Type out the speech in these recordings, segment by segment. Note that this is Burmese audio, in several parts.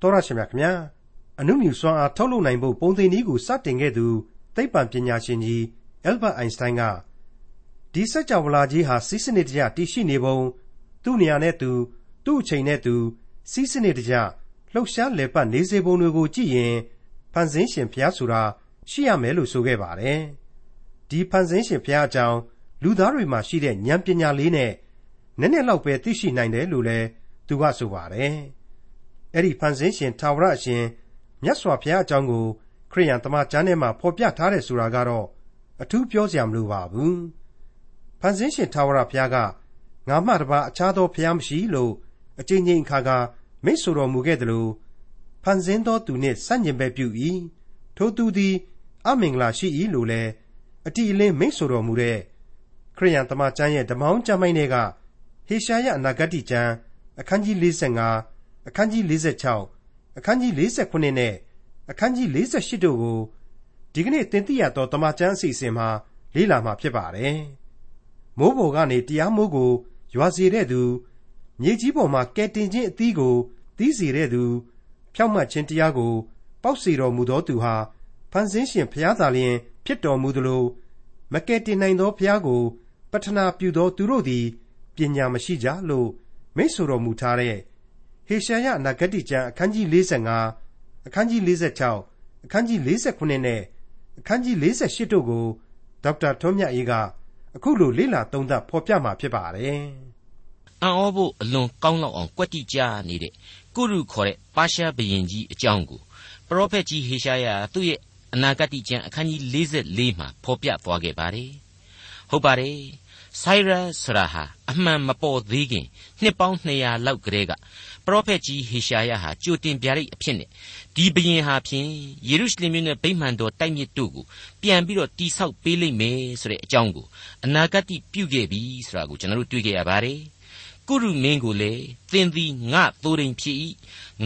တော်ရရှိမြခင်ဗျာအနုမြူစွမ်းအားထုတ်လုပ်နိုင်ဖို့ပုံသင်နည်းကိုစတင်ခဲ့သူသိပ္ပံပညာရှင်ကြီးအယ်ဘတ်အိုင်စတိုင်းကဒီစက်ကြောဝဠာကြီးဟာစီးစနစ်တကျတည်ရှိနေပုံသူ့နေရာနဲ့သူသူ့အချိန်နဲ့သူစီးစနစ်တကျလှုပ်ရှားလည်ပတ်နေစေပုံတွေကိုကြည့်ရင်ဖန်ဆင်းရှင်ဘုရားဆိုတာရှိရမယ်လို့ဆိုခဲ့ပါတယ်ဒီဖန်ဆင်းရှင်ဘုရားအကြောင်းလူသားတွေမှာရှိတဲ့ဉာဏ်ပညာလေးနဲ့နည်းနည်းလောက်ပဲသိရှိနိုင်တယ်လို့လည်းသူကဆိုပါတယ် အဲ့ဒီဖန်ဆင်းရှင်ထာဝရအရှင်မြတ်စွာဘုရားအကြောင်းကိုခရိယန်တမန်ကျမ်းထဲမှာဖော်ပြထားတယ်ဆိုတာကတော့အထူးပြောစရာမလိုပါဘူးဖန်ဆင်းရှင်ထာဝရဘုရားကငါမှတပါအခြားသောဘုရားမရှိလို့အကျဉ်းချင်းအခါကမိတ်ဆိုတော်မူခဲ့တယ်လို့ဖန်ဆင်းသောသူနှင့်ဆန့်ကျင်ဘက်ပြု၏ထိုသူသည်အမင်္ဂလာရှိ၏လို့လည်းအတိအလင်းမိတ်ဆိုတော်မူတဲ့ခရိယန်တမန်ကျမ်းရဲ့ဓမ္မောင်းကျမ်းပိုင်းတွေကဟေရှာယအနာဂတ်ကျမ်းအခန်းကြီး45 အခန်းကြီး46အခန်းကြီး49နဲ့အခန်းကြီး48တို့ကိုဒီကနေ့သင်သိရသောတမန်ကျမ်းအစီအစဉ်မှာလေ့လာမှာဖြစ်ပါတယ်။မိုးပေါ်ကနေတရားမိုးကိုရွာစေတဲ့သူမြေကြီးပေါ်မှာကဲတင်ခြင်းအသီးကိုသီးစေတဲ့သူဖြောက်မှတ်ခြင်းတရားကို ပေါက်စေတော်မူသောသူဟာဖန်ဆင်းရှင်ဘုရားသာလျှင်ဖြစ်တော်မူသလိုမကဲတင်နိုင်သောဘုရားကို ပတ္ထနာပြုသောသူတို့သည်ပညာမရှိကြလို့မိတ်ဆိုတော်မူထားတဲ့ ဟေရှာယနဂတိကျမ်းအခန်းကြီး45အခန်းကြီး46အခန်းကြီး49နဲ့အခန်းကြီး48တို့ကိုဒေါက်တာထွန်းမြတ်အေးကအခုလိုလေ့လာသုံးသပ်ဖော်ပြมาဖြစ်ပါတယ်။အံ့ဩဖို့အလွန်ကောင်းလောက်အောင်ကြွက်တိကြနေတဲ့ကုရုခေါ်တဲ့ပါရှားဘရင်ကြီးအကြောင်းကိုပရောဖက်ကြီးဟေရှာယသူ့ရဲ့အနာဂတ်ကျမ်းအခန်းကြီး44မှာဖော်ပြသွားခဲ့ပါတယ်။ဟုတ်ပါတယ် ဆိုင်းရပ်ဆိုတာဟာအမှန်မပေါ်သေးခင်နှစ်ပေါင်း200လောက်ကတည်းကပရောဖက်ကြီးဟေရှာယဟာကြိုတင်ပြရိတ်အဖြစ်နဲ့ဒီဘရင်ဟာဖြင့်ယေရုရှလင်မြို့နဲ့ဗိမာန်တော်တိုက်မြစ်တို့ကိုပြန်ပြီးတော့တိဆောက်ပေးလိမ့်မယ်ဆိုတဲ့အကြောင်းကိုအနာဂတ်ပြုခဲ့ပြီဆိုတာကိုကျွန်တော်တို့တွေ့ကြရပါတယ် ကုရုမင်းကိုလည်းသင်သည်ငါသိုးရင်ဖြစ်၏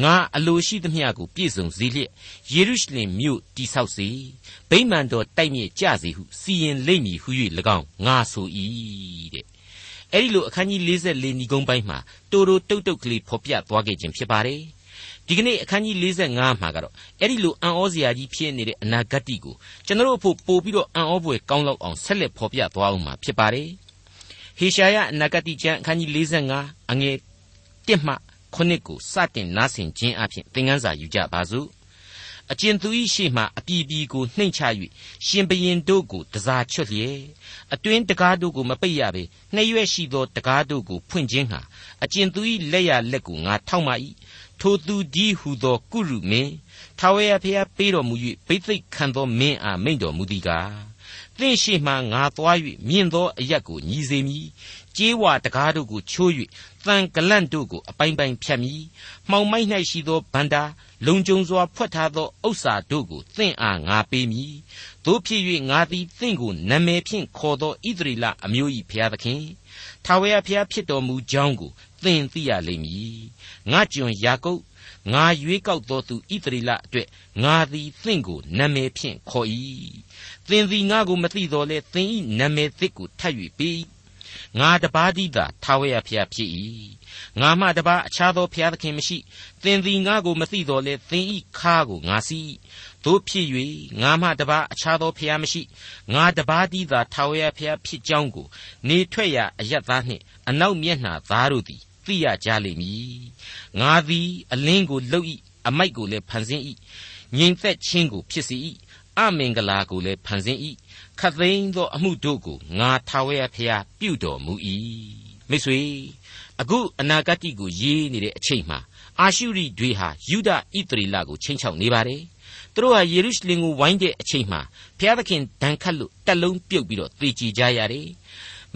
ငါအလိုရှိသမျှကိုပြည့်စုံစေလျက်ယေရုရှလင်မြို့တိဆောက်စေဗိမာန်တော်တိုက်မြစ်ကြစေဟုစီရင်လိမ့်မည်ဟု၍၎င်းငါဆို၏တဲ့အဲ့ဒီလိုအခန်းကြီး44ညီကုန်းပိုင်းမှာတိုးတိုးတုတ်တုတ်ကလေးဖော်ပြသွားခဲ့ခြင်းဖြစ်ပါတယ်ဒီကနေ့အခန်းကြီး45မှာကတော့အဲ့ဒီလိုအံ့ဩစရာကြီးဖြစ်နေတဲ့အနာဂတ်ကိုကျွန်တော်တို့အဖို့ပို့ပြီးတော့အံ့ဩဖွယ်ကောင်းလောက်အောင်ဆက်လက်ဖော်ပြသွားအောင်မှာဖြစ်ပါတယ် ဟေရှာယအနာဂတ်ကျမ်းအခန်းကြီး45အငယ်1မှ9ကိုစတင်နားဆင်ခြင်းအပြင်သင်ခန်းစာယူကြပါစို့အကျဉ်သူ၏ရှေ့မှအပြည်ပြည်ကိုနှိမ့်ချ၍ရှင်ဘရင်တို့ကိုတစားချွတ်လျက်အတွင်းတကားတို့ကိုမပိတ်ရပေနှဲ့ရွက်ရှိသောတကားတို့ကိုဖွင့်ခြင်းဟာအကျဉ်သူ၏လက်ရလက်ကိုငါထောက်မှ၏ထိုသူဒီဟုသောကုရုမင်းထာဝရဘုရားပေးတော်မူ၍ဘိသိက်ခံသောမင်းအားမိန်တော်မူသည်ကား သင်ရှိမှငါသွား၍မြင့်သောအရက်ကိုညီစေမည်ကြေးဝါတကားတို့ကိုချိုး၍တန်ကလန့်တို့ကိုအပိုင်းပိုင်းဖြတ်မည်မှောင်မိုက်၌ရှိသောဗန္တာလုံကြုံစွာဖွက်ထားသောဥစ္စာတို့ကိုသင်အားငါပေးမည်တို့ဖြစ်၍ငါသည်သင်ကိုနာမည်ဖြင့်ခေါ်သောဣသရေလအမျိုး၏ဘုရားသခင်ထာဝရဘုရားဖြစ်တော်မူကြောင်းကိုသင်သိရလိမ့်မည်ငါကျွန်ယာကုပ် ငါရွေးကောက်သောသူဣသရေလအတွက်ငါသည်သင်ကိုနာမည်ဖြင့်ခေါ်၏သင်သည်ငါကိုမသိတော်လဲသင်၏နာမည်သစ်ကိုထပ်၍ပေးငါတပါးသည်သာထာဝရဘုရားဖြစ်၏ငါမှတပါးအခြားသောဘုရားသခင်မရှိသင်သည်ငါကိုမသိတော်လဲသင်၏ခါကိုငါစီတို့ဖြစ်၍ငါမှတပါးအခြားသောဘုရားမရှိငါတပါးသည်သာထာဝရဘုရားဖြစ်ကြောင်းကို နေထွက်ရာအယက်သားနှင့်အနောက်မျက်နှာသားတို့သည် သိရကြလိမ့်မည်ငါသည်အလင်းကိုလှုပ်၏အမိုက်ကိုလည်းဖန်ဆင်း၏ငြိမ်သက်ခြင်းကိုဖြစ်စေ၏အမင်္ဂလာကိုလည်းဖန်ဆင်း၏ခတ်သိမ်းသောအမှုတို့ကိုငါထာဝရဘုရားပြုတော်မူ၏မိတ်ဆွေအခုအနာဂတ်ကိုရေးနေတဲ့အချိန်မှာအာရှုရိတွေဟာယူဒဣသရေလကိုချိန်ချောက်နေပါတယ်သူတို့ဟာယေရုရှလင်ကိုဝိုင်းတဲ့အချိန်မှာဘုရားသခင်ဒဏ်ခတ်လို့တက်လုံးပြုတ်ပြီးတော့သေချီကြရတယ်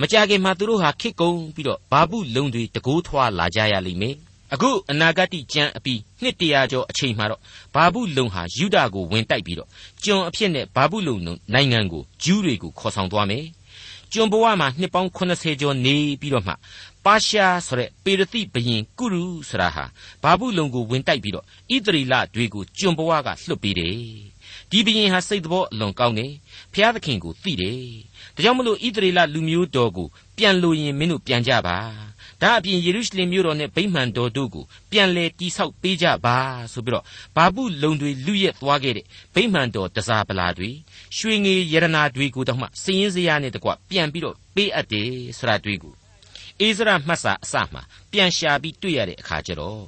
မကြခင်မှာသူတို့ဟာခစ်ကုံပြီးတော့ဘာဘူးလုံတွေတကိုးထွားလာကြရလိမ့်မယ်အခုအနာဂတ်ကျမ်းအပြီးနှစ်တရာကျော်အချိန်မှာတော့ဘာဘူးလုံဟာယူဒာကိုဝင်တိုက်ပြီးတော့ကျွန်အဖြစ်နဲ့ဘာဘူးလုံနိုင်ငံကိုဂျူးတွေကိုခေါ်ဆောင်သွားမယ်ကျွန်ဘဝမှာနှစ်ပေါင်း80ကျော်နေပြီးတော့မှပါရှားဆိုတဲ့ပေရတိဘရင်ကုရုဆိုတာဟာဘာဘူးလုံကိုဝင်တိုက်ပြီးတော့ဣသရေလတွေကိုကျွန်ဘဝကလွှတ်ပေးတယ်ဒီဘရင်ဟာစိတ်တော်အလွန်ကောင်းတယ်ဖျားသခင်ကိုသိတယ် ဒါကြောင့်မလို့ဣသရေလလူမျိုးတော်ကိုပြန်လို့ရင်မင်းတို့ပြန်ကြပါဒါဒါအပြင်ယေရုရှလင်မြို့တော်နဲ့ဗိမာန်တော်တို့ကိုပြန်လဲတိဆောက်ပေးကြပါဆိုပြီးတော့ဘာပုလုံတွေလူရက်သွားခဲ့တဲ့ဗိမာန်တော်တစားပလာတွေရွှေငေရတနာတွေကိုတော့မှစည်ရင်စရာနဲ့တကွပြန်ပြီးတော့ပေးအပ်တယ်ဆိုတာတွေ့ကိုအိဇရမှတ်စာအစမှပြန်ရှာပြီးတွေ့ရတဲ့အခါကျတော့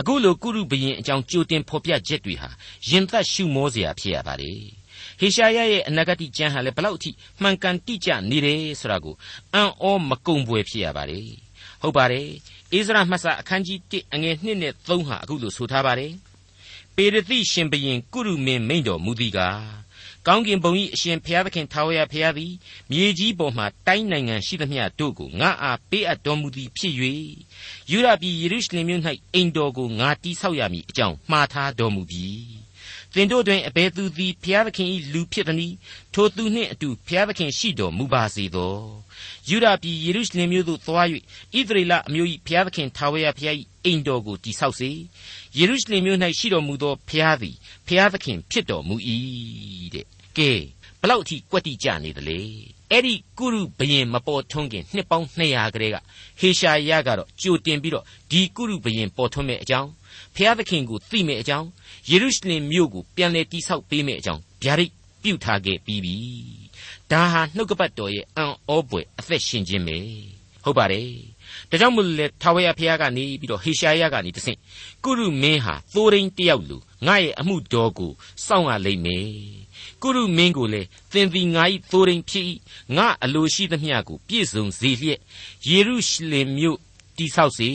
အခုလိုကုရုဘရင်အကြောင်းကြိုတင်ဖော်ပြချက်တွေဟာရင်သက်ရှုမောစရာဖြစ်ရပါတယ် ဟေရှာယရဲ့အနာဂတ်ကျမ်းဟာလည်းဘလောက်အထိမှန်ကန်တိကျနေတယ်ဆိုတာကိုအံ့ဩမကုံပွေဖြစ်ရပါတယ်ဟုတ်ပါတယ်ဣဇရမှတ်စာအခန်းကြီး1အငယ်1နဲ့3ဟာအခုလိုဆိုထားပါတယ်ပေရတိရှင်ဘရင်ကုရုမင်းမိန်တော်မူသည်ကားကောင်းကင်ဘုံ၏အရှင်ဘုရားသခင်ထာဝရဘုရားသည်မြေကြီးပေါ်မှတိုင်းနိုင်ငံရှိသမျှတို့ကိုငါအားပေးအပ်တော်မူသည်ဖြစ်၍ယူရပြည်ယေရုရှလင်မြို့၌အိမ်တော်ကိုငါတိဆောက်ရမည်အကြောင်းမှားထားတော်မူပြီ သင်တို့တွင်အဘယ်သူသည်ဘုရားသခင်၏လူဖြစ်သနည်းထိုသူနှင့်အတူဘုရားသခင်ရှိတော်မူပါစေသောယူဒာပြည်ယေရုရှလင်မြို့သို့သွား၍ဣသရေလအမျိုး၏ဘုရားသခင်ထာဝရဘုရား၏အိမ်တော်ကိုတည်ဆောက်စေယေရုရှလင်မြို့၌ရှိတော်မူသောဘုရားသည်ဘုရားသခင်ဖြစ်တော်မူ၏တဲ့ကဲဘလောက်အထိကွက်တိကြနေသလဲအဲ့ဒီကုရုဘယင်မပေါ်ထွန်းခင်နှစ်ပေါင်း200ကလေးကဟေရှာယကတော့ကြိုတင်ပြီးတော့ဒီကုရုဘယင်ပေါ်ထွန်းမဲ့အကြောင်း ဖျားသခင်ကိုသိမဲ့အကြောင်းယေရုရှလင်မြို့ကိုပြန်လည်တိဆောက်ပေးမဲ့အကြောင်းဗျာဒိတ်ပြုထားခဲ့ပြီးပြီဒါဟာနှုတ်ကပတ်တော်ရဲ့အံ့ဩပွေအသက်ရှင်ခြင်းပဲဟုတ်ပါတယ်ဒါကြောင့်မို့လဲထာဝရဘုရားကနေပြီးတော့ဟေရှာယကနေတဆင့်ကုရုမင်းဟာသိုးရင်းတယောက်လူငါရဲ့အမှုတော်ကိုစောင့်ရလိမ့်မယ်ကုရုမင်းကိုလေသင်သည်ငါ၏သိုးရင်းဖြစ်၏ငါအလိုရှိသမျှကိုပြည့်စုံစေလျက်ယေရုရှလင်မြို့တိဆောက်စေ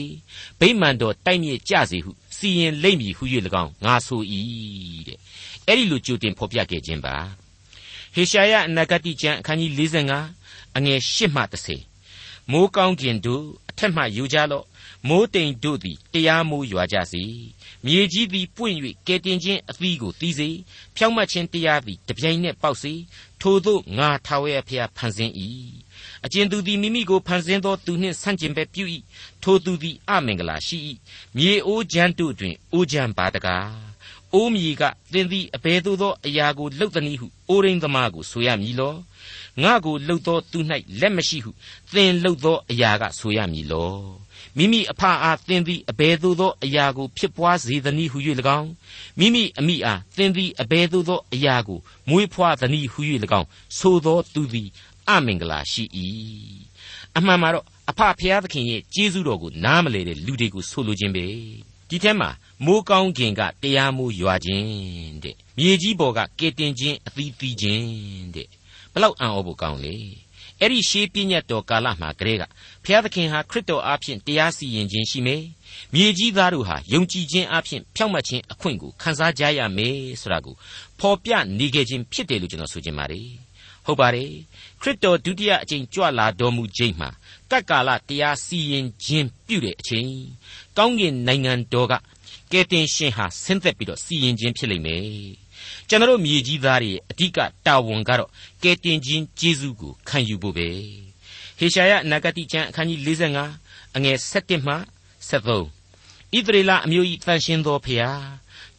ဗိမာန်တော်တိုက်မြစ်ကြစေဟု စီရင်လိမ့်မည်ဟု၍၎င်းငါဆို၏တဲ့အဲ့ဒီလိုကြိုတင်ဖော်ပြခဲ့ခြင်းပါဟေရှာယအနာဂတိကျမ်းအခန်းကြီး45အငယ်8မှ30မိုးကောင်းကျင်တို့အထက်မှယူကြလော့မိုးတိမ်တို့သည်တရားမိုးရွာကြစေမြေကြီးသည်ပွင့်၍ကဲတင်ခြင်းအသီးကိုသီးစေဖြောင့်မတ်ခြင်းတရားသည်တပြိုင်နက်ပေါက်စေထို့သောငါထာဝရဘုရားဖန်ဆင်း၏ အကျဉ်သူသည်မိမိကိုဖန်ဆင်းသောသူနှင့်ဆန့်ကျင်ဘက်ပြု၏ထိုသူသည်အမင်္ဂလာရှိ၏မြေအိုးချမ်းတို့တွင်အိုးချမ်းပါတကားအိုးမြေကသင်သည်အဘယ်သို့သောအရာကိုလှုပ်သနည်းဟုအိုးရင်းသမားကိုဆိုရမည်လောငါကိုလှုပ်သောသူ၌လက်မရှိဟုသင်လှုပ်သောအရာကဆိုရမည်လောမိမိအဖအားသင်သည်အဘယ်သို့သောအရာကိုဖြစ်ပွားစေသနည်းဟု၍၎င်းမိမိအမိအားသင်သည်အဘယ်သို့သောအရာကိုမွေးဖွားသနည်းဟု၍၎င်းဆိုသောသူသည် အမင်္ဂလာရှိ၏အမှန်မှာတော့အဖဖျားသခင်ရဲ့ကျေးဇူးတော်ကိုနားမလဲတဲ့လူတွေကိုဆိုလိုခြင်းပဲဒီထဲမှာမိုးကောင်းခင်ကတရားမိုးရွာခြင်းတဲ့မြေကြီးပေါ်ကကဲတင်ခြင်းအသီးသီးခြင်းတဲ့ဘလောက်အံ့ဩဖို့ကောင်းလေအဲ့ဒီရှေးပြည့်ညတ်တော်ကာလမှာကလေးကဘုရားသခင်ဟာခရစ်တော်အားဖြင့်တရားစီရင်ခြင်းရှိမယ်မြေကြီးသားတို့ဟာယုံကြည်ခြင်းအားဖြင့်ဖြောင့်မတ်ခြင်းအခွင့်ကိုခံစားကြရမယ်ဆိုတာကိုဖော်ပြနေခဲ့ခြင်းဖြစ်တယ်လို့ကျွန်တော်ဆိုချင်ပါတယ် ဟုတ်ပါတယ်ခရစ်တော်ဒုတိယအကြိမ်ကြွလာတော်မူခြင်းမှာကပ်ကာလတရားစီရင်ခြင်းပြုတဲ့အချိန်ကောင်းကင်နိုင်ငံတော်ကကယ်တင်ရှင်ဟာဆင်းသက်ပြီးတော့စီရင်ခြင်းဖြစ်လိမ့်မယ်ကျွန်တော်မြေကြီးသားတွေအဓိကတာဝန်ကတော့ကယ်တင်ခြင်းကျေးဇူးကိုခံယူဖို့ပဲဟေရှာယနဂတိကျမ်းအခန်းကြီး45အငယ်7မှ73ဣသရေလအမျိုး၏တန်ရှင်သောဖျား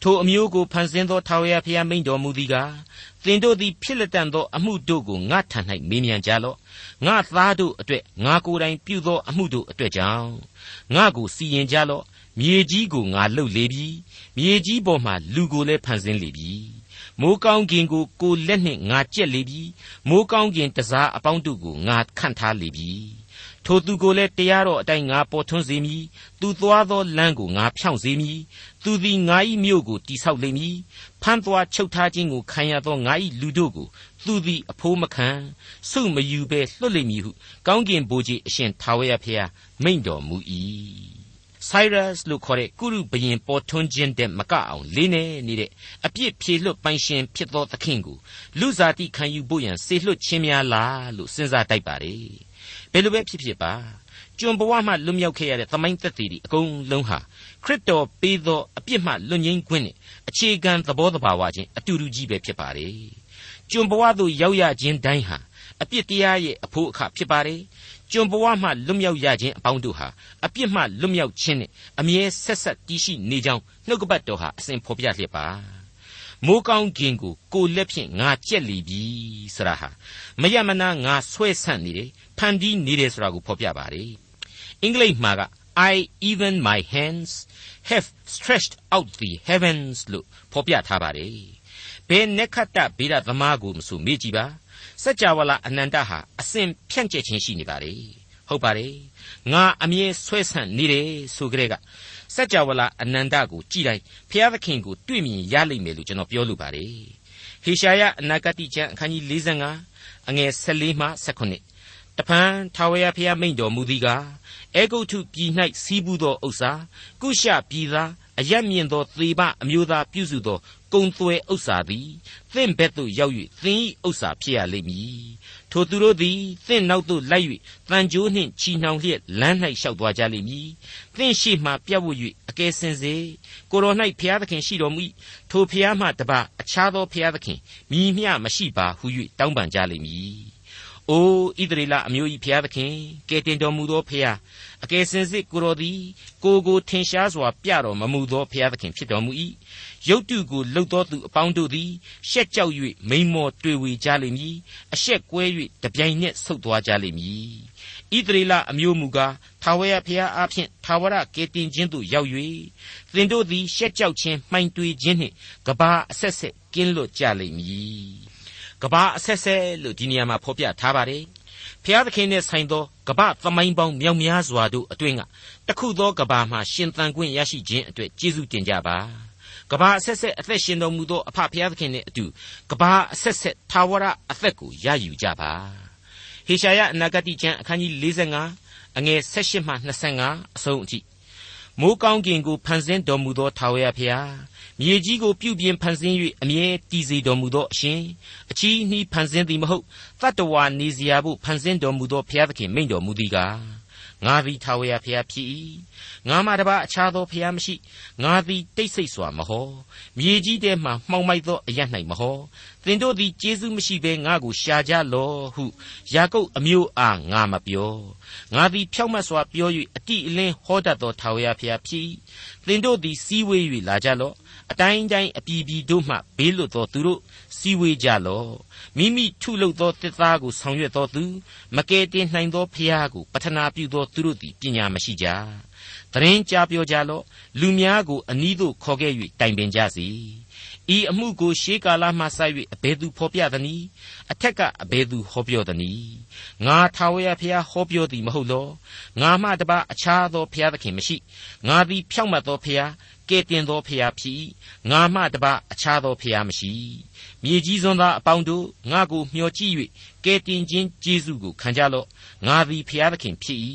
ထိုအမျိုးကိုဖန်ဆင်းသောထာဝရဘုရားမိန့်တော်မူသည်ကားသင်တို့သည်ဖြစ်လက်တန်သောအမှုတို့ကိုငါထံ၌မေးမြန်းကြလော့ငါသားတို့အတွက်ငါကိုယ်တိုင်ပြုသောအမှုတို့အတွက်ကြောင့်ငါကိုစီရင်ကြလော့မြေကြီးကိုငါလှုပ်လေပြီမြေကြီးပေါ်မှာလူကိုလည်းဖန်ဆင်းလေပြီမိုးကောင်းကင်ကိုကိုလက်နှင့်ငါကြက်လေပြီမိုးကောင်းကင်တစားအပေါင်းတို့ကိုငါခန့်ထားလေပြီ ထိုသူကိုလည်းတရားတော်အတိုင်းငါပေါ်ထွန်းစေမည်သူသွားသောလမ်းကိုငါဖြောင့်စေမည်သူသည်ငါ၏မြို့ကိုတိဆောက်လိမ့်မည်ဖမ်းသွားချုပ်ထားခြင်းကိုခံရသောငါ၏လူတို့ကိုသူသည်အဖိုးမခံစုမယူဘဲလွတ်လိမ့်မည်ဟုကောင်းကင်ဘိုးကြီးအရှင်ထာဝရဘုရားမိန့်တော်မူ၏ဆိုင်းရပ်စ်လို့ခေါ်တဲ့ကုရုဘရင်ပေါ်ထွန်းခြင်းတဲ့မကအောင်လေးနေနေတဲ့အပြစ်ဖြေလွတ်ပိုင်ရှင်ဖြစ်သောသခင်ကိုလူစားတိခံယူဖို့ရန်စေလွတ်ခြင်းများလားလို့စဉ်းစားတိုက်ပါလေ ဘယ်လိုပဲဖြစ်ဖြစ်ပါကျွန်ဘဝမှလွတ်မြောက်ခဲ့ရတဲ့သမိုင်းသက်သေတွေအကုန်လုံးဟာခရစ်တော်ပေးသောအပြစ်မှလွတ်ငြိမ်းခွင့်နဲ့အခြေခံသဘောတဘာဝချင်းအတူတူကြီးပဲဖြစ်ပါတယ်ကျွန်ဘဝသို့ရောက်ရခြင်းတိုင်းဟာအပြစ်တရားရဲ့အဖို့အခဖြစ်ပါတယ်ကျွန်ဘဝမှလွတ်မြောက်ရခြင်းအပေါင်းတို့ဟာအပြစ်မှလွတ်မြောက်ခြင်းနဲ့အမြဲဆက်ဆက်တည်ရှိနေကြောင်းနှုတ်ကပတ်တော်ဟာအစဉ်ဖော်ပြလျက်ပါ မိုးကောင်းကင်ကိုကိုလက်ဖြင့်ငါကြက်လီပြီဆရာဟာမယမနာငါဆွဲဆန့်နေတယ်ဖန်တီးနေတယ်ဆိုတာကိုဖော်ပြပါလေအင်္ဂလိပ်မှာက I even my hands have stretched out the heavens လို့ဖော်ပြထားပါတယ်ဘယ်နက္ခတ္တဗေဒသမားကိုမဆိုမေ့ကြည့်ပါစัจ java လာအနန္တဟာအစဉ်ဖြန့်ကျက်ခြင်းရှိနေပါလေ ဟုတ်ပါတယ်ငါအမြဲဆွဲဆန့်နေတယ်ဆိုကြတဲ့ကစัจ java လာအနန္တကိုကြည်တိုင်းဘုရားသခင်ကိုတွေ့မြင်ရလိမ့်မယ်လို့ကျွန်တော်ပြောလိုပါတယ်ဟေရှာယအနာဂတိကျမ်းအခန်းကြီး45အငယ်14မှ18တပန်ထာဝရဘုရားမိန့်တော်မူသည်ကားအေဂုတ်ထုပြည်၌စီးပူးသောဥစ္စာကုရှပြည်သားအယက်မြင့်သောသေပအမျိုးသားပြုစုသောကုံသွဲဥစ္စာသည်သင်ဘက်သို့ရောက်၍သင်၏ဥစ္စာဖြစ်ရလိမ့်မည် ထိုသူတို့သည်သင်နောက်သို့လိုက်၍တန်ကြိုးနှင့်ချီနှောင်လျက်လမ်း၌လျှောက်သွားကြလိမ့်မည်သင်ရှိမှပြတ်ဝတ်၍အကယ်စင်စေကိုတော်၌ဘုရားသခင်ရှိတော်မူထိုဘုရားမှတပါအခြားသောဘုရားသခင်မြည်မျှမရှိပါဟု၍တောင်းပန်ကြလိမ့်မည် အိုဣသရေလအမျိုး၏ဘုရားသခင်ကယ်တင်တော်မူသောဘုရားအကယ်စင်စစ်ကိုတော်သည်ကိုကိုထင်ရှားစွာပြတော်မမူသောဘုရားသခင်ဖြစ်တော်မူ၏ရုတ်တုကိုလှုပ်သောသူအပေါင်းတို့သည်ရှက်ကြောက်၍မိန်မော်တွေ့ဝေကြလိမ့်မည်အရှက်ကွဲ၍တပြိုင်နက်ဆုတ်သွားကြလိမ့်မည်ဣသရေလအမျိုးမူကားထာဝရဘုရားအားဖြင့်ထာဝရကယ်တင်ခြင်းသို့ရောက်၍သင်တို့သည်ရှက်ကြောက်ခြင်းမှိုင်တွေခြင်းနှင့်ကဘာအဆက်ဆက်ကင်းလွတ်ကြလိမ့်မည် ကဘာအဆက်ဆက်လို့ဒီနေရာမှာဖော်ပြထားပါတယ်ဖျားသခင်နဲ့ဆိုင်သောကပ္ပသမိုင်းပေါင်းမြောက်များစွာတို့အတွင်းကတခုသောကပ္ပမှာရှင်သန်ခွင့်ရရှိခြင်းအတွက်ကျေးဇူးတင်ကြပါကဘာအဆက်ဆက်အသက်ရှင်တော်မူသောအဖဖျားသခင်နှင့်အတူကဘာအဆက်ဆက်သာဝရအသက်ကိုရယူကြပါဟေရှာယအနာဂတိကျမ်းအခန်းကြီး45အငယ်16မှ25အဆုံးအထိ မိုးကောင်းကင်ကိုဖန်ဆင်းတော်မူသောထာဝရဘုရားမြေကြီးကိုပြုပြင်ဖန်ဆင်း၍အမြဲတည်စေတော်မူသောအရှင်အချီးနှီးဖန်ဆင်းသည်မဟုတ်တတ္တဝါနေစရာဖို့ဖန်ဆင်းတော်မူသောဘုရားသခင်မိန့်တော်မူသည်ကား ငါသည်ထာဝရဘုရားဖြစ်၏ငါမှတပါအခြားသောဘုရားမရှိငါသည်တိတ်ဆိတ်စွာမဟောမြေကြီးထဲမှမှောင်မိုက်သောအရ၌မဟောသင်တို့သည်ကျေးဇူးမရှိဘဲငါကိုရှာကြလောဟုယာကုပ်အမျိုးအားငါမပြောငါသည်ဖြောက်မတ်စွာပြော၍အတိအလင်းဟောတတ်သောထာဝရဘုရားဖြစ်သင်တို့သည်စီးဝေး၍လာကြလော့ အတိုင်းတိုင်းအပြည်ပြည်တို့မှဘေးလွတ်သောသူတို့စီဝေးကြလော့မိမိထုလုပ်သောတစ်သားကိုဆောင်ရွက်သောသူမကယ်တင်နိုင်သောဖျားကိုပထနာပြုသောသူတို့သည်ပညာမရှိကြတရင်ကြားပြောကြလော့လူများကိုအနီးသို့ခေါ်ခဲ့၍တိုင်ပင်ကြစီဤအမှုကိုရှေးကာလမှစ၍အဘယ်သူဖော်ပြသနည်းအထက်ကအဘယ်သူဟောပြောသနည်းငါထာဝရဘုရားဟောပြောသည်မဟုတ်လောငါမှတပါအခြားသောဘုရားသခင်မရှိငါသည်ဖြောင့်မတ်သောဘုရား ကဲ့တင်သောဖျားဖြစ်ငါမှတပါအခြားသောဖျားမရှိမြေကြီးစွန်းသားအပေါင်းတို့ငါကိုမျှော်ကြည့်၍ကဲ့တင်ခြင်းကျေးဇူးကိုခံကြလော့ငါသည်ဖျားသခင်ဖြစ်၏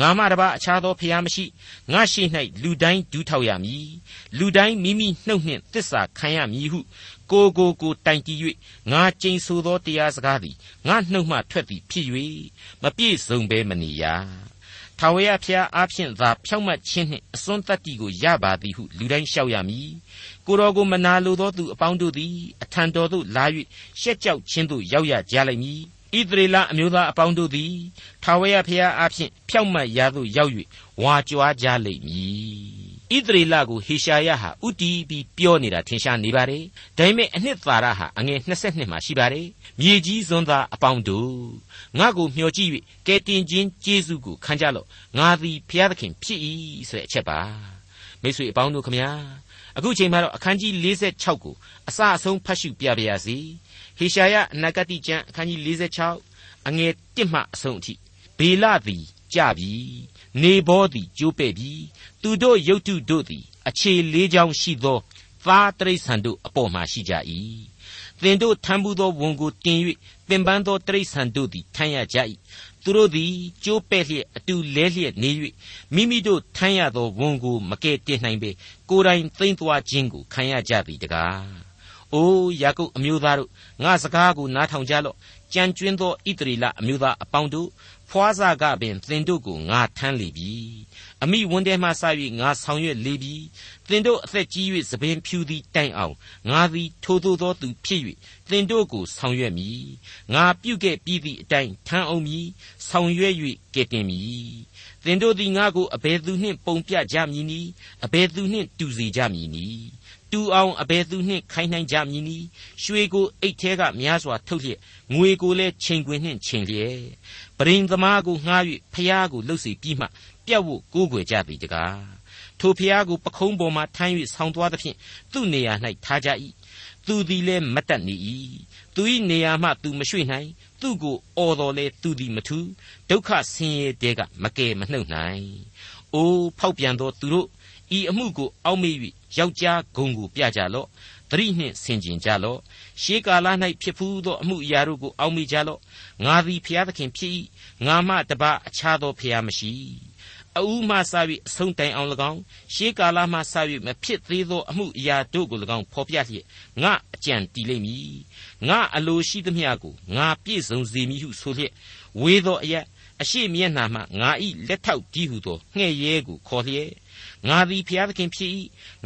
ငါမှတပါအခြားသောဖျားမရှိငါရှိ၌လူတိုင်းဒူးထောက်ရမည်လူတိုင်းမိမိနှုတ်နှင့်တစ္ဆာခံရမည်ဟုကိုကိုကိုတိုင်တည်၍ငါကျိန်ဆိုသောတရားစကားသည်ငါနှုတ်မှထွက်သည်ဖြစ်၍မပြည့်စုံဘဲမနေရ ထာဝရဘုရားအားဖြင့်သာဖြောင့်မတ်ခြင်းနှင့်အစွန်းတတ္တိကိုရပါသည်ဟုလူတိုင်းလျှောက်ရမည်ကိုတော်ကိုမနာလိုသောသူအပေါင်းတို့သည်အထံတော်သို့လာ၍ရှက်ကြောက်ခြင်းသို့ရောက်ရကြလိမ့်မည်ဣသရေလအမျိုးသားအပေါင်းတို့သည်ထာဝရဘုရားအားဖြင့်ဖြောင့်မတ်ရာသို့ရောက်၍ဝါကြွားကြလိမ့်မည် ဣသရေလကိုဟေရှာယဟာဥတီးပြီးပြောနေတာထင်ရှားနေပါတယ်ဒါပေမဲ့အနှစ်သာရဟာအငယ်22မှာရှိပါတယ်မြေကြီးစွန်းသားအပေါင်းတို့ငါကိုမျှော်ကြည့်၍ကဲတင်ခြင်းကျေးဇူးကိုခံကြလော့ငါသည်ဘုရားသခင်ဖြစ်၏ဆိုတဲ့အချက်ပါမိတ်ဆွေအပေါင်းတို့ခမညာအခုချိန်မှာတော့အခန်းကြီး46ကိုအစအဆုံးဖတ်ရှုပြပါရစေဟေရှာယအနာဂတိကျမ်းအခန်းကြီး46အငယ်1မှအဆုံးအထိဘေလသည် ကြပြီနေဘောသည်ကျိုးပဲ့ပြီသူတို့ရုတ်တုတို့သည် အခြေလေးချောင်းရှိသောသားတရိษံတို့အပေါ်မှာရှိကြ၏သင်တို့ထမ်းဘူးသောဝန်ကိုတင်၍ပင်ပန်းသောတရိษံတို့သည်ထမ်းရကြ၏သူတို့သည်ကျိုးပဲ့လျက်အတူလဲလျက်နေ၍မိမိတို့ထမ်းရသောဝန်ကိုမကဲ့တင်နိုင်ပေကိုယ်တိုင်သိမ့်သွားခြင်းကိုခံရကြသည်တကား အိုးယာကုပ်အမျိုးသားတို့ငါစကားကိုနားထောင်ကြလော့ကြံကျွင်းသောဣတရီလအမျိုးသားအပေါင်းတို့ဖွားစားကပင်သင်တို့ကိုငါထမ်းလေပြီအမိဝန်ထဲမှစ၍ငါဆောင်ရွက်လေပြီသင်တို့အသက်ကြီး၍သပင်ဖြူသည်တိုင်အောင်ငါသည်ထိုသို့သောသူဖြစ်၍သင်တို့ကိုဆောင်ရွက်မည်ငါပြုခဲ့ပြီးသည့်အတိုင်းထမ်းအောင်မည်ဆောင်ရွက်၍ကဲ့တင်မည်သင်တို့သည်ငါကိုအဘယ်သူနှင့်ပုံပြကြမည်နည်းအဘယ်သူနှင့်တူစေကြမည်နည်း တူအောင်အဘယ်သူနှင့်ခိုင်းနိုင်ကြမည်နည်းရွှေကိုအိတ်ထဲကများစွာထုတ်လျက်ငွေကိုလည်းချိန်ခွင်နှင့်ချိန်လျက်ပရိန်သမားကိုငှား၍ဖျားကိုလှုပ်စီပြီးမှပြတ်ဝတ်ကိုးကွယ်ကြသည်တကားထိုဖျားကိုပခုံးပေါ်မှထမ်း၍ဆောင်းသွားသဖြင့်သူ့နေရာ၌ထားကြ၏သူသည်လည်းမတ်တက်နေ၏သူ၏နေရာမှသူမရွှေ့နိုင်သူ့ကိုအော်တော်လဲသူသည်မထူဒုက္ခဆင်းရဲတဲကမကယ်မနှုတ်နိုင်အိုးဖောက်ပြန်သောသူတို့ ဤအမှုကိုအောက်မေ့၍ယောက်ျားဂုံကိုပြကြလော့သတိနှင့်ဆင်ခြင်ကြလော့ရှေးကာလ၌ဖြစ်ဖူးသောအမှုအရာတို့ကိုအောက်မေ့ကြလော့ငါသည်ဖျားသခင်ဖြစ်၏ငါမှတပါအခြားသောဖျားမရှိအူးမှစ၍အဆုံးတိုင်အောင်၎င်းရှေးကာလမှစ၍မဖြစ်သေးသောအမှုအရာတို့ကို၎င်းဖော်ပြလျက်ငါအကြံတည်လိမ့်မည်ငါအလိုရှိသမျှကိုငါပြည့်စုံစေမည်ဟုဆိုလျက်ဝေသောအရက်အရှိမျက်နှာမှငါဤလက်ထောက်တည်းဟုသောငှဲ့ရဲကိုခေါ်လျက် ငါသည်ဖျားသခင်ဖြစ်၏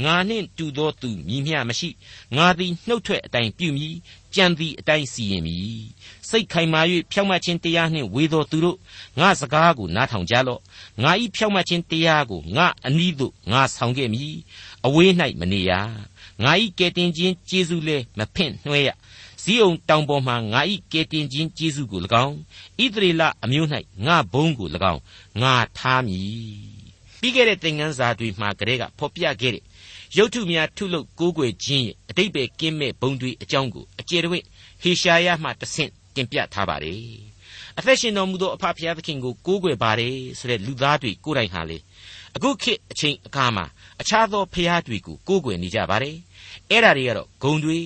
ငါနှင့်တူသောသူမြည်မျှမရှိငါသည်နှုတ်ထွက်အတိုင်းပြုမည်ကြံသည်အတိုင်းစီရင်မည်စိတ်ခိုင်မာ၍ဖြောင့်မတ်ခြင်းတရားနှင့်ဝေသောသူတို့ငါစကားကိုနားထောင်ကြလော့ငါဤဖြောင့်မတ်ခြင်းတရားကိုငါအနီးသို့ငါဆောင်ခဲ့မည်အဝေး၌မနေရငါဤကဲတင်ခြင်းကျေးဇူးလဲမဖင့်နှွှဲရဇီးအောင်တောင်ပေါ်မှငါဤကဲတင်ခြင်းကျေးဇူးကို၎င်းဣသရေလအမျိုး၌ငါဘုန်းကို၎င်းငါထားမည် ပြီးခဲ့တဲ့သင်ခန်းစာတွေမှာကလေးကဖော်ပြခဲ့တဲ့ရုပ်ထုများထုလုပ်ကိုးကွယ်ခြင်းရဲ့အတိတ်ပဲကင်းမဲ့ဘုံတွေအကြောင်းကိုအကျေတဝိဟေရှာယမှတဆင့်တင်ပြထားပါတယ်အသက်ရှင်တော်မူသောအဖဖျားသခင်ကိုကိုးကွယ်ပါတယ်ဆိုတဲ့လူသားတွေကိုယ်တိုင်ဟာလေအခုခေတ်အချိန်အခါမှာအခြားသောဖျားတွေကိုကိုးကွယ်နေကြပါတယ်အဲ့ဒါတွေကတော့ဂုံတွေ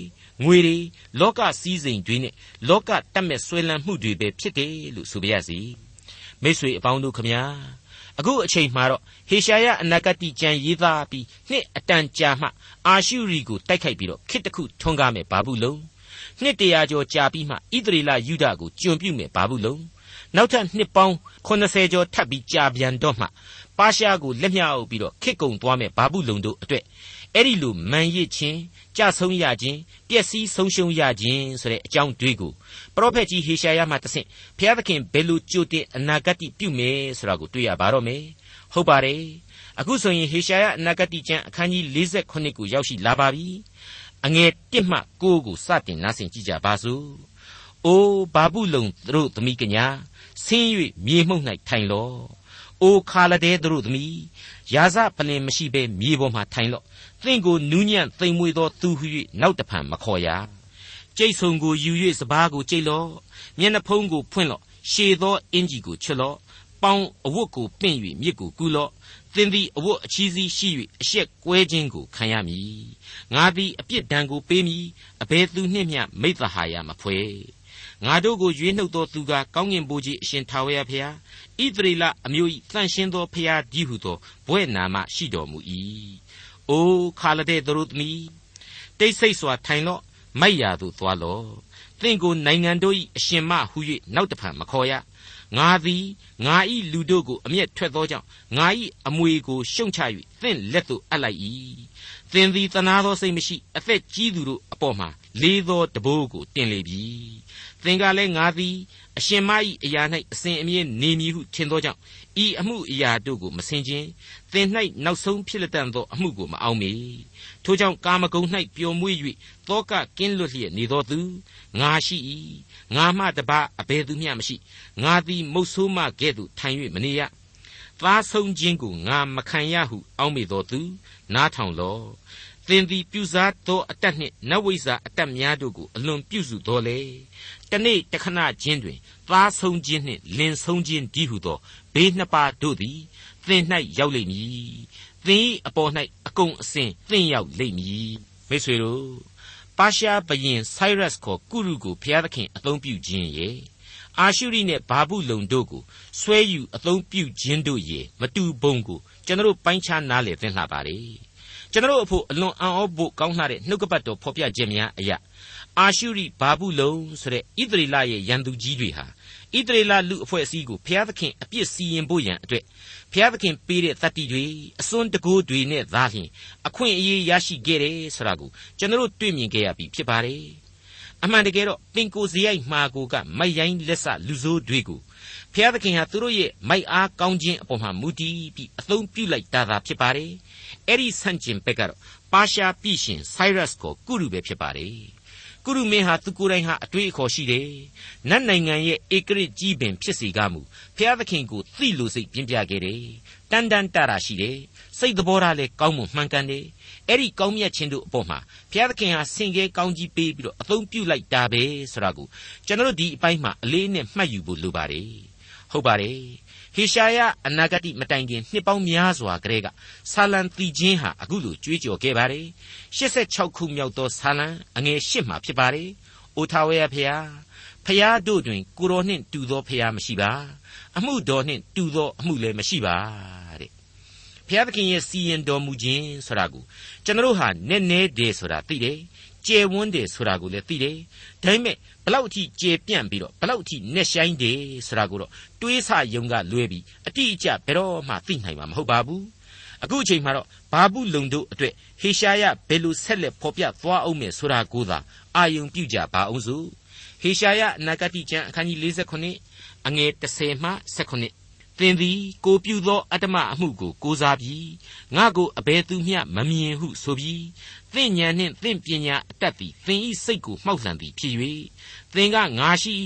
ငွေတွေလောကစည်းစိမ်တွေနဲ့လောကတတ်မဲ့ဆွဲလန်းမှုတွေပဲဖြစ်တယ်လို့ဆိုပါရစေမိတ်ဆွေအပေါင်းတို့ခမညာ အခုအချိန်မှာတော့ဟေရှာယအနာဂတိကျမ်းရေးသားပြီးနှစ်အတန်ကြာမှအာရှုရီကိုတိုက်ခိုက်ပြီးတော့ခေတ်တစ်ခုထွန်းကားမယ်ဘာဘူးလုံးနှစ်တရာကျော်ကြာပြီးမှဣသရေလယူဒကိုကျွန်ပြုမယ်ဘာဘူးလုံးနောက်ထပ်နှစ်ပေါင်း80ကျော်ထပ်ပြီးကြာပြန်တော့မှပါရှားကိုလက်မြအုပ်ပြီးတော့ခစ်ကုံသွားမယ်ဘာဘူးလုံတို့အတွက် အဲ့ဒီလိုမန်ရစ်ခြင်းကြဆုံးရခြင်းပျက်စီးဆုံးရှုံးရခြင်းဆိုတဲ့အကြောင်းတွေကိုပရောဖက်ကြီးဟေရှာယမှတဆင့်ဘုရားသခင်ဘယ်လိုကြိုတင်အနာဂတ်ပြုမယ်ဆိုတာကိုတွေ့ရပါတော့မယ်ဟုတ်ပါတယ်အခုဆိုရင်ဟေရှာယအနာဂတ်ကျမ်းအခန်းကြီး48ကိုရောက်ရှိလာပါပြီအငယ်1မှ9ကိုစတင်နားဆင်ကြည့်ကြပါစို့အိုးဘာဘူးလုံတို့သမီးကညာဆင်း၍မြေမှုန့်၌ထိုင်လော့အိုခါလဒဲတို့သမီးရာဇပလင်မရှိဘဲမြေပေါ်မှာထိုင်လော့ သင်ကိုနူးညံ့သိမ်မွေ့သောသူဟု၍နောက်တဖန်မခေါ်ရကြိတ်ဆုံကိုယူ၍စပားကိုကြိတ်လော့မျက်နှာဖုံးကိုဖွင့်လော့ရှည်သောအင်ကြီးကိုချွတ်လော့ပေါင်အဝတ်ကိုပင့်၍မြစ်ကိုကူးလော့သင်သည်အဝတ်အချီးစီးရှိ၍အရှက်ကွဲခြင်းကိုခံရမည်ငါသည်အပြစ်ဒဏ်ကိုပေးမည်အဘယ်သူနှင့်မျှမိသဟာယမဖွဲငါတို့ကိုရွေးနှုတ်သောသူကကောင်းကင်ဘုရားအရှင်ထာဝရဘုရားဣသရေလအမျိုး၏တန်ရှင်းသောဘုရားကြီးဟုသောဘွဲ့နာမရှိတော်မူ၏ အိုးခါလတဲ့သူတို့သမီးတိတ်ဆိတ်စွာထိုင်လော့မိုက်ရာသို့သွားလော့သင်ကိုနိုင်ငံတို့၏အရှင်မဟု၍နောက်တဖန်မခေါ်ရငါသည်ငါဤလူတို့ကိုအမျက်ထွက်သောကြောင့်ငါဤအမွေကိုရှုံချ၍သင်လက်သို့အပ်လိုက်၏သင်သည်တနာသောစိတ်မရှိအသက်ကြီးသူတို့အပေါ်မှာလေးသောတဘိုးကိုတင်လေပြီသင်ကလည်းငါသည်အရှင်မ၏အရာ၌အစဉ်အမြဲနေမည်ဟုထင်သောကြောင့် ဤအမှုအရာတို့ကိုမဆင်ခြင်သင်၌နောက်ဆုံးဖြစ်လက်တန်သောအမှုကိုမအောင်မေထိုကြောင့်ကာမဂုဏ်၌ပျော်မွေ့၍တောကကင်းလွတ်လျက်နေသောသူငါရှိ၏ငါမှတပါအဘယ်သူမျှမရှိငါသည်မုတ်ဆိုးမကဲ့သို့ထိုင်၍မနေရသားဆုံးခြင်းကိုငါမခံရဟုအောက်မေသောသူနားထောင်လော့သင်သည်ပြုစားသောအတတ်နှင့်နတ်ဝိဇ္ဇာအတတ်များတို့ကိုအလွန်ပြုစုတော်လေတနေ့တခဏချင်းတွင်သားဆုံးခြင်းနှင့်လင်ဆုံးခြင်းဒီဟုသော ဘေးနှစ်ပါးတို့သည်သင်၌ရောက်လိမ့်မည်သင်၏အပေါ်၌အကုန်အစင်သင်ရောက်လိမ့်မည်မိတ်ဆွေတို့ပါရှားဘရင်ဆိုင်းရပ်စ်ခေါ်ကုရုကိုဘုရားသခင်အသုံးပြုခြင်းရဲ့အာရှုရိနဲ့ဘာဘူးလုံတို့ကိုဆွဲယူအသုံးပြုခြင်းတို့ရဲ့မတူဘုံကိုကျွန်တော်ပိုင်းခြားနားလည်သင်လှပါလေကျွန်တော်အဖို့အလွန်အံ့ဩဖို့ကောင်းလှတဲ့နှုတ်ကပတ်တော်ဖော်ပြခြင်းများအရာအာရှုရိဘာဘူးလုံဆိုတဲ့ဣသရေလရဲ့ရန်သူကြီးတွေဟာ ဣသရေလလူအဖွဲ့အစည်းကိုဘုရားသခင်အပြစ်စီရင်ဖို့ရန်အတွက်ဘုရားသခင်ပေးတဲ့တတ္တိတွေအစွန်းတကိုးတွေနဲ့သာလျှင်အခွင့်အရေးရရှိခဲ့တယ်ဆိုတာကိုကျွန်တော်တွေ့မြင်ခဲ့ရပြီဖြစ်ပါတယ်အမှန်တကယ်တော့ပင်ကိုစရိုက်မှာကိုကမိုက်ရိုင်းလက်ဆလူဆိုးတွေကိုဘုရားသခင်ဟာသူတို့ရဲ့မိုက်အားကောင်းခြင်းအပေါ်မှာမူတည်ပြီးအသုံးပြုလိုက်တာသာဖြစ်ပါတယ်အဲ့ဒီဆန့်ကျင်ဘက်ကတော့ပါရှားပြည်ရှင် Cyrus ကိုကုရုပဲဖြစ်ပါတယ် ကုရုမင်းဟာသူကိုယ်တိုင်ဟာအတွေ့အခေါ်ရှိတယ်နတ်နိုင်ငံရဲ့ဧကရစ်ကြီးပင်ဖြစ်စီကမူဖျားသခင်ကိုသိလို့စိတ်ပြင်းပြခဲ့တယ်တန်တန်တတာရှိတယ်စိတ်သဘောထားလဲကောင်းမှုမှန်ကန်တယ်အဲ့ဒီကောင်းမြတ်ခြင်းတို့အပေါ်မှာဘုရားသခင်ဟာဆင်ကဲကောင်းကြီးပေးပြီးတော့အသုံးပြုလိုက်တာပဲဆိုတာကိုကျွန်တော်တို့ဒီအပိုင်းမှာအလေးနဲ့မှတ်ယူဖို့လိုပါတယ်ဟုတ်ပါတယ် ဟေရှာယအနာဂတိမတိုင်ခင်နှစ်ပေါင်းများစွာကတည်းကဆာလံတီချင်းဟာအခုလိုကြွေးကြော်ခဲ့ပါတယ်86ခုမြောက်သောဆာလံအငယ်8မှာဖြစ်ပါတယ်အိုထာဝရဖျားဖျားတို့တွင် ကိုတော်နှင့်တူသောဖျားမရှိပါအမှုတော်နှင့်တူသောအမှုလည်းမရှိပါတဲ့ဘုရားသခင်ရဲ့စီရင်တော်မူခြင်းဆိုတာကိုကျွန်တော်ဟာနည်းနည်းတည်းဆိုတာသိတယ် ကျယ်ဝန်းတယ်ဆိုတာကိုလည်းသိတယ်ဒါပေမဲ့ဘလောက်အထိကျယ်ပြန့်ပြီးတော့ဘလောက်အထိနဲ့ဆိုင်တယ်ဆိုတာကိုတော့တွေးဆယုံကလွဲပြီးအတိအကျဘယ်တော့မှသိနိုင်မှာမဟုတ်ပါဘူးအခုအချိန်မှာတော့ဘာဘူးလုံတို့အတွက်ဟေရှာယဘယ်လိုဆက်လက်ဖော်ပြသွားအောင်မယ်ဆိုတာကိုသာအာယုံပြုကြပါအောင်စို့ဟေရှာယအနာဂတိကျမ်းအခန်းကြီး49အငယ်30မှ19သင်သည်ကိုပြုသောအတ္တမအမှုကိုကိုးစားပြီးငါကိုအဘယ်သူမျှမမြင်ဟုဆိုပြီး သင်ဉာဏ်နှင့်သင်ပညာအတတ်သည်သင်ဤစိတ်ကိုမှောက်လှန်သည်ဖြစ်၍သင်ကငါရှိ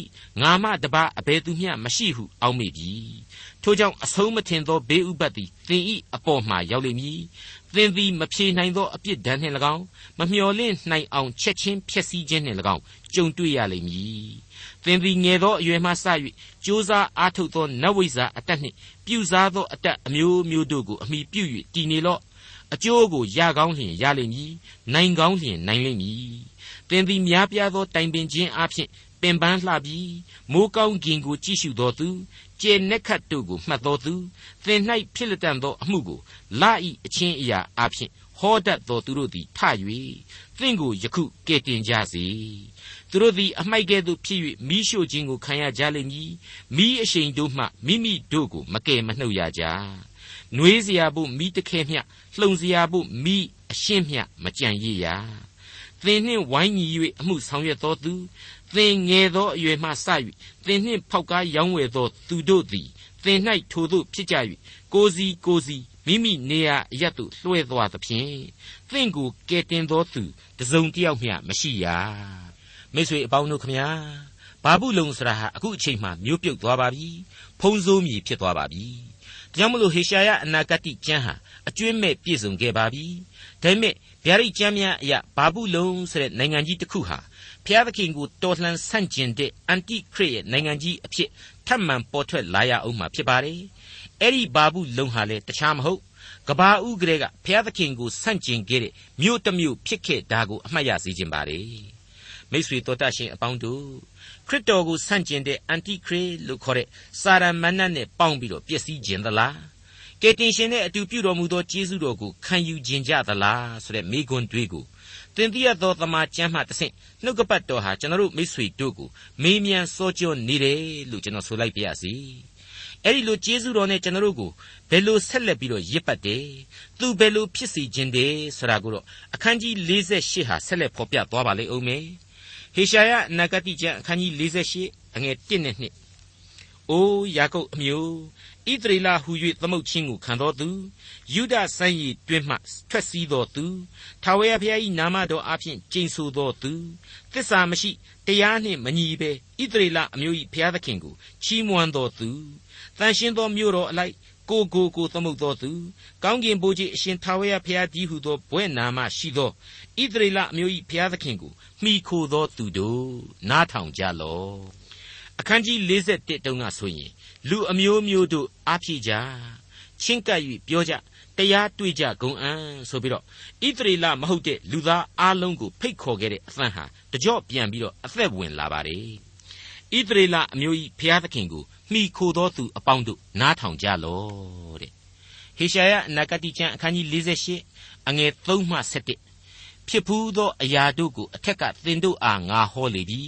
ငါမှတပါအဘယ်သူမျှမရှိဟုအောက်မေ့ပြီထို့ကြောင့်အဆုံးမထင်သောဘေးဥပတ်သည်သင်ဤအပေါ်မှရောက်လိမ့်မည်သင်သည်မဖြေနိုင်သောအပြစ်ဒဏ်နှင့်၎င်းမမျှော်လင့်နိုင်အောင်ချက်ချင်းဖျက်ဆီးခြင်းနှင့်၎င်းကြုံတွေ့ရလိမ့်မည်သင်သည်ငယ်သောအရွယ်မှစ၍ကြိုးစားအားထုတ်သောနတ်ဝိဇ္ဇာအတတ်နှင့်ပြုစားသောအတတ်အမျိုးမျိုးတို့ကိုအမိပြု၍တည်နေလော့ အကျိုးကိုရကောင်းလျင်ရလိမ့်မည်နိုင်ကောင်းလျင်နိုင်လိမ့်မည်သင်သည်များပြားသောတိုင်ပင်ခြင်းအပြင်ပင်ပန်းလှပြီးမိုးကောင်းကင်ကိုကြည့်ရှုသောသူကျေနက်ခတ်တို့ကိုမှတ်သောသူသင်၌ဖြစ်လက်တန်သောအမှုကိုလာဤအချင်းအရာအပြင်ဟောတတ်သောသူတို့သည်ထ၍သင်ကိုယခုကဲ့တင်ကြစေသူတို့သည်အမိုက်ကဲ့သို့ဖြစ်၍မိရှို့ခြင်းကိုခံရကြလိမ့်မည်မိအရှိန်တို့မှမိမိတို့ကိုမကယ်မနှုတ်ရကြ နှွေးเสียဖို့မိတခဲမျှလှုံเสียဖို့မိအရှင်းမျှမကြံရည်ရသင်နှင့်ဝိုင်းညီ၍အမှုဆောင်ရွက်သောသူသင်ငယ်သောအရွယ်မှစ၍သင်နှင့်ဖောက်ကားရောင်းဝယ်သောသူတို့သည်သင်၌ထိုသို့ဖြစ်ကြ၍ကိုစီကိုစီမိမိနေရာအရတ်သို့လွှဲသွားသဖြင့်သင်ကိုကယ်တင်သောသူတစုံတယောက်မျှမရှိရမိတ်ဆွေအပေါင်းတို့ခမညာဘာဘူးလုံစရာဟာအခုအချိန်မှမျိုးပြုတ်သွားပါပြီဖုံးစိုးမြေဖြစ်သွားပါပြီ ဒါကြောင့်မလို့ဟေရှာယအနာဂတိကျမ်းဟာအကျွင့်မဲ့ပြည့်စုံခဲ့ပါပြီဒါပေမဲ့ဗျာဒိတ်ကျမ်းများအရာဘာဘူးလုံဆိုတဲ့နိုင်ငံကြီးတစ်ခုဟာဖျားသခင်ကိုတော်လှန်ဆန့်ကျင်တဲ့အန်တိခရစ်ရဲ့နိုင်ငံကြီးအဖြစ်ထပ်မံပေါ်ထွက်လာရအောင်မှာဖြစ်ပါတယ်အဲ့ဒီဘာဘူးလုံဟာလည်းတခြားမဟုတ်ကဘာဦးကလေးကဖျားသခင်ကိုဆန့်ကျင်ခဲ့တဲ့မြို့တစ်မြို့ဖြစ်ခဲ့တာကိုအမှတ်ရစေခြင်းပါတယ်မိတ်ဆွေတော်တတ်ရှင်အပေါင်းတို့ ခရစ်တော်ကိုဆန့်ကျင်တဲ့အန်တိခရစ်လို့ခေါ်တဲ့စာရမဏတ်နဲ့ပေါင်းပြီးတော့ပျက်စီးခြင်းသလားကယ်တင်ရှင်နဲ့အတူပြုတော်မူသောကျေးဇူးတော်ကိုခံယူခြင်းကြသလားဆိုတဲ့မိကွန်းတွေးကိုသင်သိရသောသမာကျမ်းမှတဆင့်နှုတ်ကပတ်တော်ဟာကျွန်တော်တို့မိတ်ဆွေတို့ကိုမေးမြန်းစောကြောနေတယ်လို့ကျွန်တော်ဆိုလိုက်ပါရစေအဲ့ဒီလိုကျေးဇူးတော်နဲ့ကျွန်တော်တို့ကိုဘယ်လိုဆက်လက်ပြီးတော့ရစ်ပတ်တယ်သူဘယ်လိုဖြစ်စီခြင်းတယ်ဆိုတာကိုတော့အခန်းကြီး48ဟာဆက်လက်ဖော်ပြသွားပါလိမ့်ဦးမယ် ဟေရှာယနဂတိကျမ်းအခန်းကြီး48အငယ်1နဲ့2အိုးယာကုပ်အမျိုးဣသရေလဟူ၍သမုတ်ချင်းကိုခံတော်သူယုဒဆိုင်ရီတွင်မှထွက်စည်းတော်သူထာဝရဘုရား၏နာမတော်အဖျင်ကျိန်ဆိုတော်သူသစ္စာမရှိတရားနှင့်မညီဘဲဣသရေလအမျိုး၏ဘုရားသခင်ကိုချီးမွမ်းတော်သူတန်ရှင်းသောမြို့တော်အလိုက် ကိုကိုကိုသမုတ်တော်သူကောင်းကင်ဘိုးကြီးအရှင်ထာဝရဘုရားကြီးဟုသောဘွဲ့နာမရှိသောဣသရေလအမျိုး၏ဘုရားသခင်ကိုမှီခိုသောသူတို့နားထောင်ကြလော့အခန်းကြီး41တုန်းကဆိုရင်လူအမျိုးမျိုးတို့အားဖြည့်ကြချင်းကပ်၍ပြောကြတရားတွေ့ကြဂုံအံဆိုပြီးတော့ဣသရေလမဟုတ်တဲ့လူသားအလုံးကိုဖိတ်ခေါ်ခဲ့တဲ့အသံဟာတကြော့ပြန်ပြီးတော့အသက်ဝင်လာပါတယ် ဣသရေလအမျိုးကြီးဘုရားသခင်ကိုမှီခိုသောသူအပေါင်းတို့နားထောင်ကြလော့တဲ့ဟေရှာယအနာဂတိကျမ်းအခန်းကြီး48အငယ်3မှ7ဖြစ်ဖူးသောအရာတို့ကိုအထက်ကသင်တို့အားငါဟောလေပြီ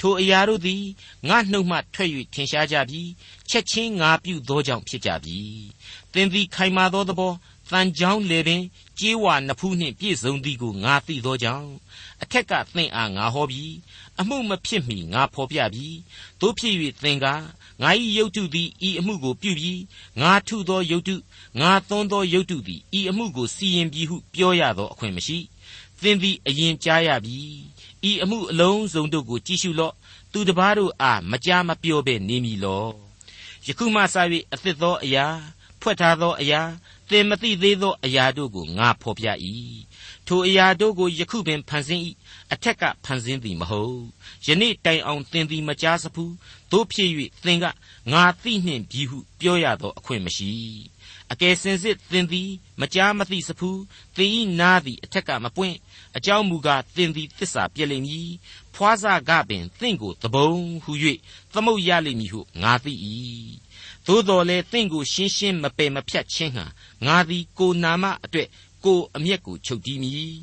ထိုအရာတို့သည်ငါနှုတ်မှထွက်၍ထင်ရှားကြပြီချက်ချင်းငါပြုသောကြောင့်ဖြစ်ကြပြီသင်သည်ခိုင်မာသောသဘော တန်ကြောင်းလေပင်ကြေးဝါနဖူးနှင့်ပြည့်စုံသည်ကိုငါသိသောကြောင့်အထက်ကသင်အားငါဟောပြီအမှုမဖြစ်မီငါဖော်ပြပြီတို့ဖြစ်၍သင်ကငါ၏ယုတ်တုသည်ဤအမှုကိုပြုပြီးငါထုသောယုတ်တုငါသွန်းသောယုတ်တုသည်ဤအမှုကိုစီရင်ပြီးဟုပြောရသောအခွင့်မရှိသင်သည်အရင်ကြားရပြီဤအမှုအလုံးစုံတို့ကိုကြည့်ရှုလော့သူတပားတို့အားမကြားမပြောဘဲနေမည်လောယခုမှစ၍အသစ်သောအရာ ဖွက်ထားသောအရာ သင်မသိသေးသောအရာတို့ကိုငါဖော်ပြ၏ထိုအရာတို့ကိုယခုပင်ဖန်ဆင်း၏အထက်ကဖန်ဆင်းသည်မဟုတ်ယနေ့တိုင်အောင်သင်သည်မကြားစဖူးတို့ဖြစ်၍သင်ကငါသိနှင့်ပြီဟုပြောရသောအခွင့်မရှိအကယ်စင်စစ်သင်သည်မကြားမသိစဖူးသင်၏နားသည်အထက်ကမပွင့်အကြောင်းမူကားသင်သည်တစ္ဆာပြည့်လိမ့်မည်ဖွားစားကပင်သင်ကိုသဘုံဟု၍သမုတ်ရလိမ့်မည်ဟုငါသိ၏ သို့တော်လည်းသင်ကိုရှင်းရှင်းမပယ်မဖြတ်ခြင်းဟာငါသည်ကိုနာမအတွက်ကိုအမျက်ကိုချုပ်တီးမည်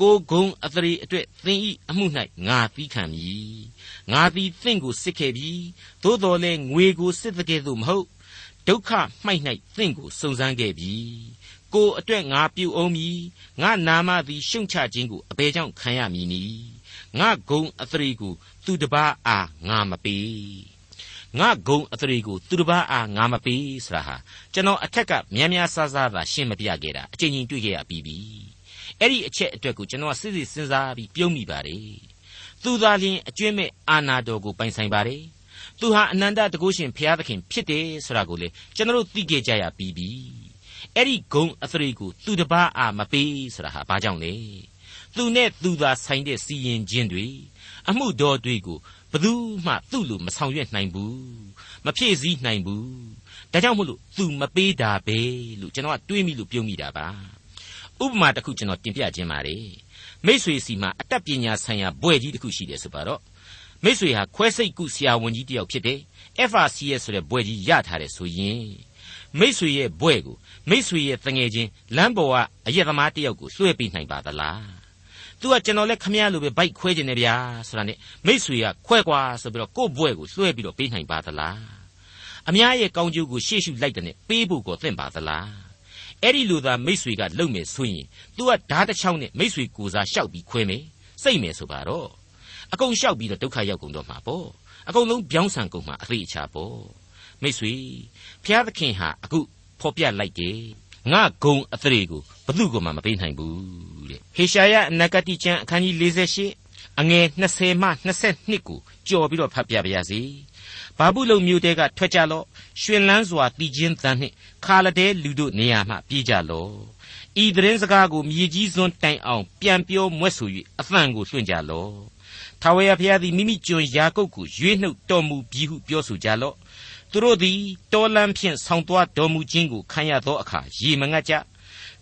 ကိုဂုံအသရေအတွက်သင်ဤအမှု၌ငါသီးခံမည်ငါသည်သင်ကိုစစ်ခဲ့ပြီသို့တော်လည်းငွေကိုစစ်တဲ့ကဲ့သို့မဟုတ်ဒုက္ခမှိုက်၌သင်ကိုစုံစမ်းခဲ့ပြီကိုအတွက်ငါပြုအောင်မည်ငါနာမသည်ရှုံချခြင်းကိုအဘယ်ကြောင့်ခံရမည်နည်းငါဂုံအသရေကိုသူတပားအားငါမပေး ငါဂုံအသရေကိုသူတစ်ပါးအားငါမပေးဆိုတာဟာကျွန်တော်အထက်ကများများဆဆသာရှင်းမပြခဲ့တာအချိန်ချင်းတွေ့ခဲ့ရပြီးပြီအဲ့ဒီအချက်အတွက်ကိုကျွန်တော်စစ်စစ်စဉ်းစားပြီးပြုံးမိပါတယ်သူသာလျှင်အကျွင့်မဲ့အာနာတော်ကိုပိုင်ဆိုင်ပါတယ်သူဟာအနန္တတကုရှင်ဘုရားသခင်ဖြစ်တယ်ဆိုတာကိုလေကျွန်တော်သိခဲ့ကြရပြီးပြီအဲ့ဒီဂုံအသရေကိုသူတစ်ပါးအားမပေးဆိုတာဟာဘာကြောင့်လဲသူနဲ့သူသာဆိုင်တဲ့စီရင်ခြင်းတွေအမှုတော်တွေကိုဘယ်သူမှသူ့လိုမဆောင်ရွက်နိုင်ဘူးမဖြည့်ဆည်းနိုင်ဘူးဒါကြောင့်မို့လို့သူမပေးတာပဲလို့ကျွန်တော်ကတွေးမိလို့ပြုံးမိတာပါဥပမာတစ်ခုကျွန်တော်တင်ပြခြင်းပါတယ်မိษွေစီမှာအတတ်ပညာဆိုင်ရာဘွဲ့ကြီးတစ်ခုရှိတယ်ဆိုပါတော့မိษွေဟာခွဲစိတ်ကုဆရာဝန်ကြီးတယောက်ဖြစ်တယ် FRCS ဆိုတဲ့ဘွဲ့ကြီးရထားတယ်ဆိုရင်မိษွေရဲ့ဘွဲ့ကိုမိษွေရဲ့တငယ်ချင်းလမ်းပေါ်ကအရက်သမားတယောက်ကိုလွှဲပေးနိုင်ပါသလား သူကကျွန်တော်လည်းခမရလိုပဲဘိုက်ခွဲခြင်းနဲ့ဗျာဆိုတာနဲ့မိษွေကခွဲကွာဆိုပြီးတော့ကို့ဘွဲကိုလွှဲပြီးတော့ပေးနိုင်ပါသလားအများရဲ့ကောင်းကျိုးကိုရှေ့ရှုလိုက်တဲ့နဲ့ပေးဖို့ကိုသင့်ပါသလားအဲ့ဒီလိုသာမိษွေကလုံမယ်ဆိုရင် तू ကဓာတ်တစ်ချောင်းနဲ့မိษွေကိုစားရှောက်ပြီးခွဲမယ်စိတ်မယ်ဆိုပါတော့အကုန်ရှောက်ပြီးတော့ဒုက္ခရောက်ကုန်တော့မှာပေါ့အကုန်လုံးပြောင်းဆန်ကုန်မှာအသေးအချာပေါ့မိษွေဖျားသခင်ဟာအခုဖော်ပြလိုက်တယ် ငါဂုံအသရေကိုဘသူ့ကိုမှမပေးနိုင်ဘူးတဲ့ဟေရှာယအနဂတိကျမ်းအခန်းကြီး48အငယ်20မှ22ကိုကြော်ပြီးတော့ဖတ်ပြပါရစေဘာဘူးလုံမျိုးတဲကထွက်ကြလော့ရှင်လန်းစွာတည်ခြင်းတန်နှင့်ခါလဒဲလူတို့နေရာမှပြေးကြလော့ဤသတင်းစကားကိုမြေကြီးစွန်းတိုင်အောင်ပြန်ပြောမွဲ့ဆို၍အသံကိုလွှင့်ကြလော့ထာဝရဘုရားသည်မိမိကျွန်ယာကုပ်ကိုရွေးနှုတ်တော်မူပြီးဟုပြောဆိုကြလော့ သူတို့သည်တောလမ်းဖြင့်ဆောင်းသွားတော်မူခြင်းကိုခံရသောအခါရေမငတ်ကြ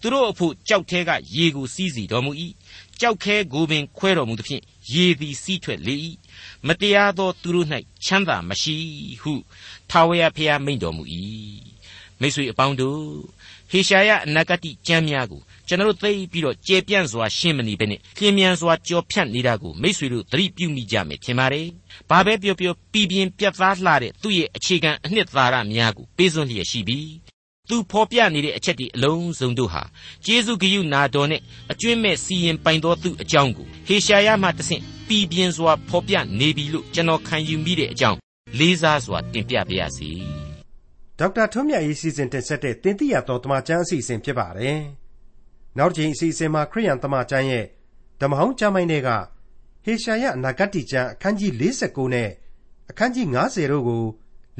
သူတို့အဖို့ကြောက်သေးကရေကိုစီးစီတော်မူ၏ကြောက်ခဲကိုပင်ခွဲတော်မူသဖြင့်ရေသည်စီးထွက်လေ၏မတရားသောသူတို့၌ချမ်းသာမရှိဟုထာဝရဘုရားမိန့်တော်မူ၏မိတ်ဆွေအပေါင်းတို့ ဟေရှာယအနာဂတိကျမ်းများကိုကျွန်တော်တို့သိပြီးတော့ကျေပြန့်စွာရှင်းမနေဘဲနဲ့ပြင်းမြန်စွာကြော်ဖြတ်နေတာကိုမိษွေတို့သတိပြုမိကြမယ်ထင်ပါတယ်။ဘာပဲပြောပြောပြည်ပြင်းပြတ်သားလှတဲ့သူ့ရဲ့အခြေခံအနှစ်သာရများကိုပေးစွန့်လျက်ရှိပြီးသူဖော်ပြနေတဲ့အချက်တွေအလုံးစုံတို့ဟာကျေးဇူးဂရုနာတော်နဲ့အကျွင့်မဲ့စီရင်ပိုင်တော်သူအကြောင်းကိုဟေရှာယမှတဆင့်ပြည်ပြင်းစွာဖော်ပြနေပြီလို့ကျွန်တော်ခံယူမိတဲ့အကြောင်းလေးစားစွာတင်ပြပါရစေ။ ဒေါက်တာထွန်းမြတ်ရေးစီစဉ်တင်ဆက်တဲ့တင်ပြတော်တမချန်းအစီအစဉ်ဖြစ်ပါတယ်။နောက်တစ်ချိန်အစီအစဉ်မှာခရိယန်သမကျမ်းရဲ့ဓမ္မဟောင်းကျမ်းပိုင်းတွေကဟေရှာယအနာဂတ်ကျမ်းအခန်းကြီး49နဲ့အခန်းကြီး50တို့ကို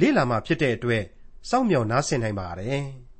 လေ့လာမှဖြစ်တဲ့အတွက်စောင့်မျှော်နားဆင်နိုင်ပါတယ်။